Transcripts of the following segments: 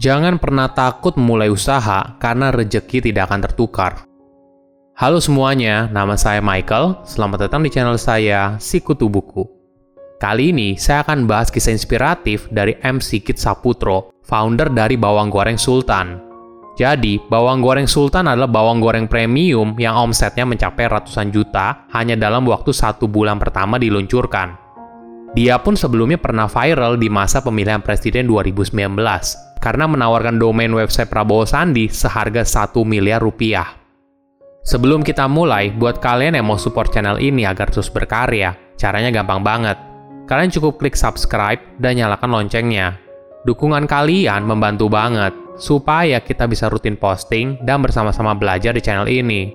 Jangan pernah takut memulai usaha karena rejeki tidak akan tertukar. Halo semuanya, nama saya Michael. Selamat datang di channel saya, Sikutu Buku. Kali ini saya akan bahas kisah inspiratif dari MC Kit Saputro, founder dari Bawang Goreng Sultan. Jadi, bawang goreng Sultan adalah bawang goreng premium yang omsetnya mencapai ratusan juta hanya dalam waktu satu bulan pertama diluncurkan. Dia pun sebelumnya pernah viral di masa pemilihan presiden 2019 karena menawarkan domain website Prabowo Sandi seharga 1 miliar rupiah. Sebelum kita mulai, buat kalian yang mau support channel ini agar terus berkarya, caranya gampang banget. Kalian cukup klik subscribe dan nyalakan loncengnya. Dukungan kalian membantu banget supaya kita bisa rutin posting dan bersama-sama belajar di channel ini.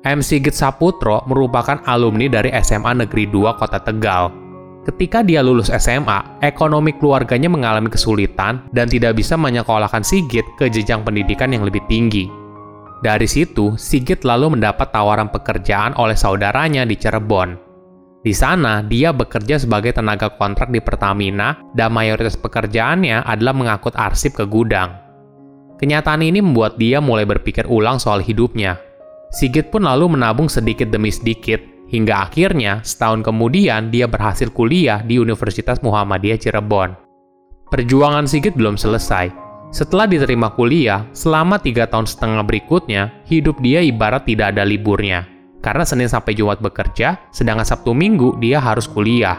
MC Git Saputro merupakan alumni dari SMA Negeri 2 Kota Tegal Ketika dia lulus SMA, ekonomi keluarganya mengalami kesulitan dan tidak bisa menyekolahkan Sigit ke jenjang pendidikan yang lebih tinggi. Dari situ, Sigit lalu mendapat tawaran pekerjaan oleh saudaranya di Cirebon. Di sana, dia bekerja sebagai tenaga kontrak di Pertamina dan mayoritas pekerjaannya adalah mengangkut arsip ke gudang. Kenyataan ini membuat dia mulai berpikir ulang soal hidupnya. Sigit pun lalu menabung sedikit demi sedikit Hingga akhirnya, setahun kemudian dia berhasil kuliah di Universitas Muhammadiyah Cirebon. Perjuangan Sigit belum selesai. Setelah diterima kuliah, selama tiga tahun setengah berikutnya, hidup dia ibarat tidak ada liburnya. Karena Senin sampai Jumat bekerja, sedangkan Sabtu Minggu dia harus kuliah.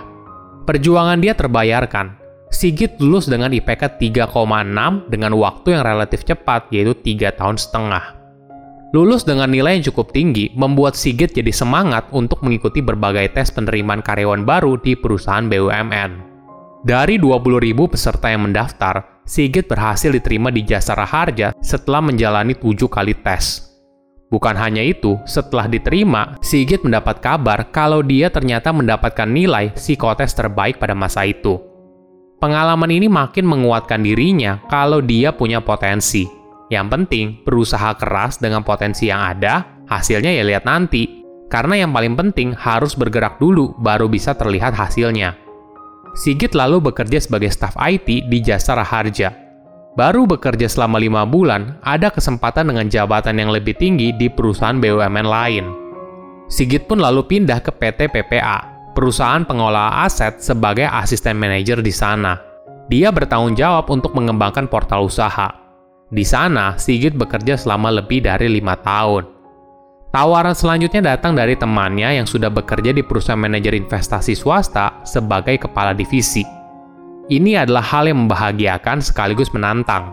Perjuangan dia terbayarkan. Sigit lulus dengan IPK 3,6 dengan waktu yang relatif cepat, yaitu tiga tahun setengah. Lulus dengan nilai yang cukup tinggi membuat Sigit jadi semangat untuk mengikuti berbagai tes penerimaan karyawan baru di perusahaan BUMN. Dari 20.000 peserta yang mendaftar, Sigit berhasil diterima di Jasa Raharja setelah menjalani tujuh kali tes. Bukan hanya itu, setelah diterima, Sigit mendapat kabar kalau dia ternyata mendapatkan nilai psikotes terbaik pada masa itu. Pengalaman ini makin menguatkan dirinya kalau dia punya potensi yang penting, berusaha keras dengan potensi yang ada, hasilnya ya lihat nanti. Karena yang paling penting harus bergerak dulu baru bisa terlihat hasilnya. Sigit lalu bekerja sebagai staf IT di Jasa Raharja. Baru bekerja selama lima bulan, ada kesempatan dengan jabatan yang lebih tinggi di perusahaan BUMN lain. Sigit pun lalu pindah ke PT PPA, perusahaan pengelola aset sebagai asisten manajer di sana. Dia bertanggung jawab untuk mengembangkan portal usaha, di sana, Sigit bekerja selama lebih dari lima tahun. Tawaran selanjutnya datang dari temannya yang sudah bekerja di perusahaan manajer investasi swasta sebagai kepala divisi. Ini adalah hal yang membahagiakan sekaligus menantang.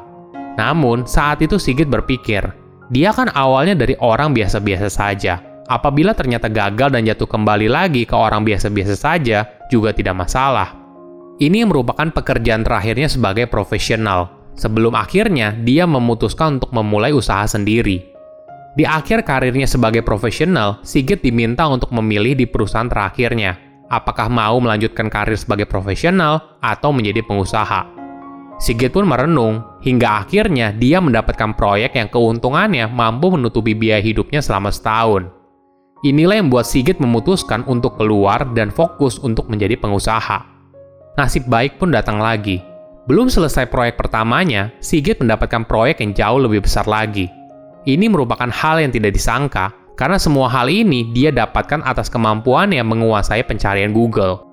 Namun, saat itu Sigit berpikir, dia kan awalnya dari orang biasa-biasa saja. Apabila ternyata gagal dan jatuh kembali lagi ke orang biasa-biasa saja, juga tidak masalah. Ini merupakan pekerjaan terakhirnya sebagai profesional, sebelum akhirnya dia memutuskan untuk memulai usaha sendiri. Di akhir karirnya sebagai profesional, Sigit diminta untuk memilih di perusahaan terakhirnya, apakah mau melanjutkan karir sebagai profesional atau menjadi pengusaha. Sigit pun merenung, hingga akhirnya dia mendapatkan proyek yang keuntungannya mampu menutupi biaya hidupnya selama setahun. Inilah yang membuat Sigit memutuskan untuk keluar dan fokus untuk menjadi pengusaha. Nasib baik pun datang lagi. Belum selesai proyek pertamanya, Sigit mendapatkan proyek yang jauh lebih besar lagi. Ini merupakan hal yang tidak disangka, karena semua hal ini dia dapatkan atas kemampuannya menguasai pencarian Google.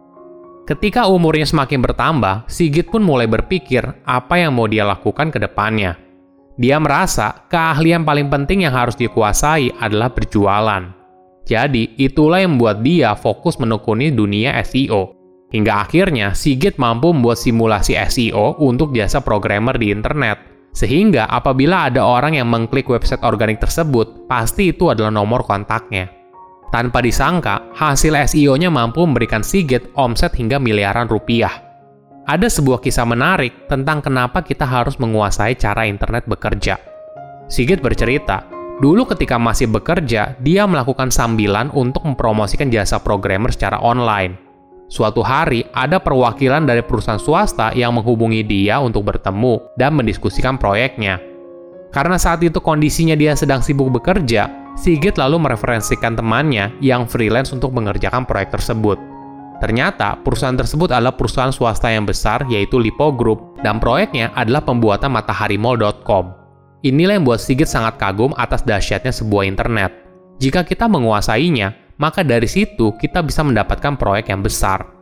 Ketika umurnya semakin bertambah, Sigit pun mulai berpikir apa yang mau dia lakukan ke depannya. Dia merasa keahlian paling penting yang harus dikuasai adalah berjualan. Jadi, itulah yang membuat dia fokus menekuni dunia SEO. Hingga akhirnya Sigit mampu membuat simulasi SEO untuk jasa programmer di internet. Sehingga apabila ada orang yang mengklik website organik tersebut, pasti itu adalah nomor kontaknya. Tanpa disangka, hasil SEO-nya mampu memberikan Sigit omset hingga miliaran rupiah. Ada sebuah kisah menarik tentang kenapa kita harus menguasai cara internet bekerja. Sigit bercerita, dulu ketika masih bekerja, dia melakukan sambilan untuk mempromosikan jasa programmer secara online. Suatu hari, ada perwakilan dari perusahaan swasta yang menghubungi dia untuk bertemu dan mendiskusikan proyeknya. Karena saat itu kondisinya dia sedang sibuk bekerja, Sigit lalu mereferensikan temannya yang freelance untuk mengerjakan proyek tersebut. Ternyata perusahaan tersebut adalah perusahaan swasta yang besar yaitu Lipo Group dan proyeknya adalah pembuatan mataharimall.com. Inilah yang membuat Sigit sangat kagum atas dahsyatnya sebuah internet. Jika kita menguasainya, maka dari situ kita bisa mendapatkan proyek yang besar.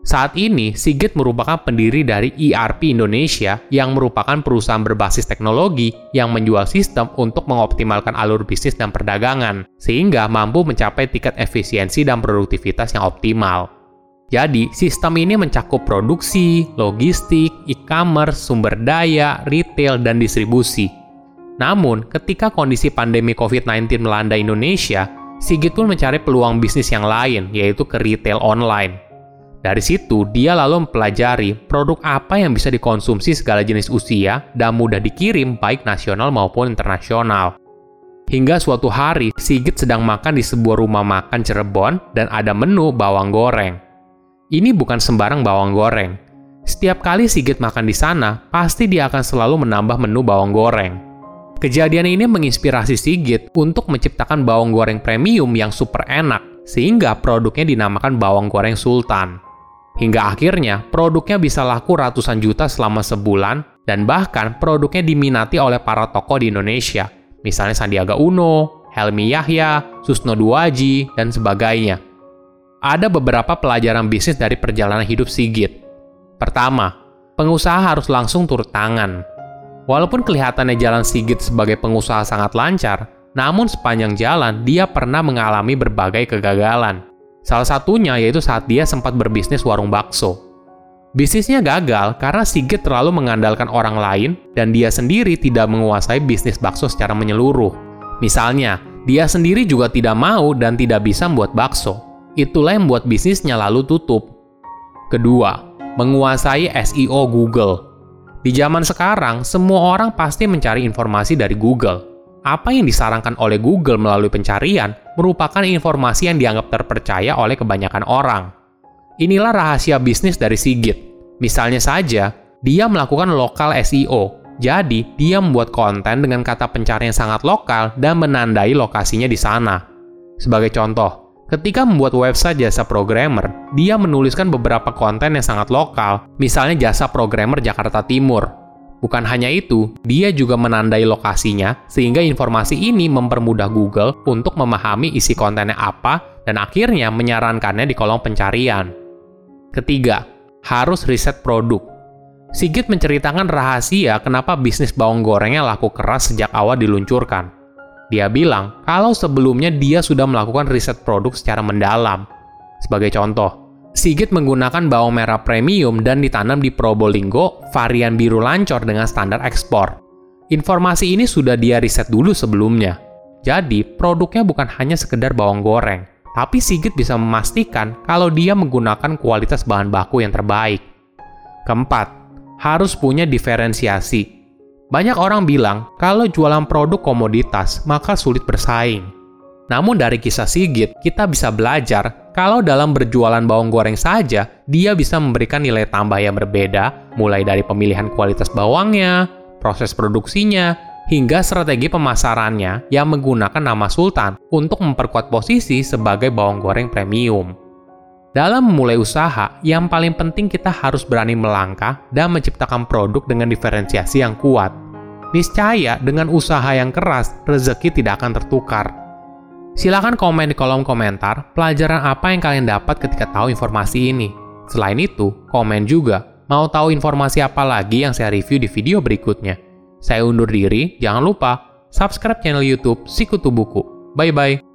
Saat ini, Sigit merupakan pendiri dari ERP Indonesia yang merupakan perusahaan berbasis teknologi yang menjual sistem untuk mengoptimalkan alur bisnis dan perdagangan, sehingga mampu mencapai tingkat efisiensi dan produktivitas yang optimal. Jadi, sistem ini mencakup produksi, logistik, e-commerce, sumber daya, retail, dan distribusi. Namun, ketika kondisi pandemi COVID-19 melanda Indonesia, Sigit pun mencari peluang bisnis yang lain, yaitu ke retail online. Dari situ, dia lalu mempelajari produk apa yang bisa dikonsumsi segala jenis usia dan mudah dikirim baik nasional maupun internasional. Hingga suatu hari, Sigit sedang makan di sebuah rumah makan Cirebon dan ada menu bawang goreng. Ini bukan sembarang bawang goreng. Setiap kali Sigit makan di sana, pasti dia akan selalu menambah menu bawang goreng. Kejadian ini menginspirasi Sigit untuk menciptakan bawang goreng premium yang super enak, sehingga produknya dinamakan bawang goreng sultan. Hingga akhirnya produknya bisa laku ratusan juta selama sebulan dan bahkan produknya diminati oleh para tokoh di Indonesia, misalnya Sandiaga Uno, Helmi Yahya, Susno Duaji, dan sebagainya. Ada beberapa pelajaran bisnis dari perjalanan hidup Sigit. Pertama, pengusaha harus langsung turut tangan. Walaupun kelihatannya jalan Sigit sebagai pengusaha sangat lancar, namun sepanjang jalan dia pernah mengalami berbagai kegagalan. Salah satunya yaitu saat dia sempat berbisnis warung bakso. Bisnisnya gagal karena Sigit terlalu mengandalkan orang lain dan dia sendiri tidak menguasai bisnis bakso secara menyeluruh. Misalnya, dia sendiri juga tidak mau dan tidak bisa membuat bakso. Itulah yang membuat bisnisnya lalu tutup. Kedua, menguasai SEO Google. Di zaman sekarang, semua orang pasti mencari informasi dari Google apa yang disarankan oleh Google melalui pencarian merupakan informasi yang dianggap terpercaya oleh kebanyakan orang. Inilah rahasia bisnis dari Sigit. Misalnya saja, dia melakukan lokal SEO. Jadi, dia membuat konten dengan kata pencarian sangat lokal dan menandai lokasinya di sana. Sebagai contoh, ketika membuat website jasa programmer, dia menuliskan beberapa konten yang sangat lokal, misalnya jasa programmer Jakarta Timur, Bukan hanya itu, dia juga menandai lokasinya sehingga informasi ini mempermudah Google untuk memahami isi kontennya apa dan akhirnya menyarankannya di kolom pencarian. Ketiga, harus riset produk. Sigit menceritakan rahasia kenapa bisnis bawang gorengnya laku keras sejak awal diluncurkan. Dia bilang kalau sebelumnya dia sudah melakukan riset produk secara mendalam. Sebagai contoh, Sigit menggunakan bawang merah premium dan ditanam di Probolinggo varian biru lancor dengan standar ekspor. Informasi ini sudah dia riset dulu sebelumnya. Jadi, produknya bukan hanya sekedar bawang goreng, tapi Sigit bisa memastikan kalau dia menggunakan kualitas bahan baku yang terbaik. Keempat, harus punya diferensiasi. Banyak orang bilang kalau jualan produk komoditas maka sulit bersaing. Namun dari kisah Sigit, kita bisa belajar kalau dalam berjualan bawang goreng saja, dia bisa memberikan nilai tambah yang berbeda, mulai dari pemilihan kualitas bawangnya, proses produksinya, hingga strategi pemasarannya yang menggunakan nama Sultan untuk memperkuat posisi sebagai bawang goreng premium. Dalam memulai usaha, yang paling penting kita harus berani melangkah dan menciptakan produk dengan diferensiasi yang kuat. Niscaya dengan usaha yang keras, rezeki tidak akan tertukar. Silahkan komen di kolom komentar pelajaran apa yang kalian dapat ketika tahu informasi ini. Selain itu, komen juga mau tahu informasi apa lagi yang saya review di video berikutnya. Saya undur diri, jangan lupa subscribe channel YouTube Sikutu Buku. Bye bye.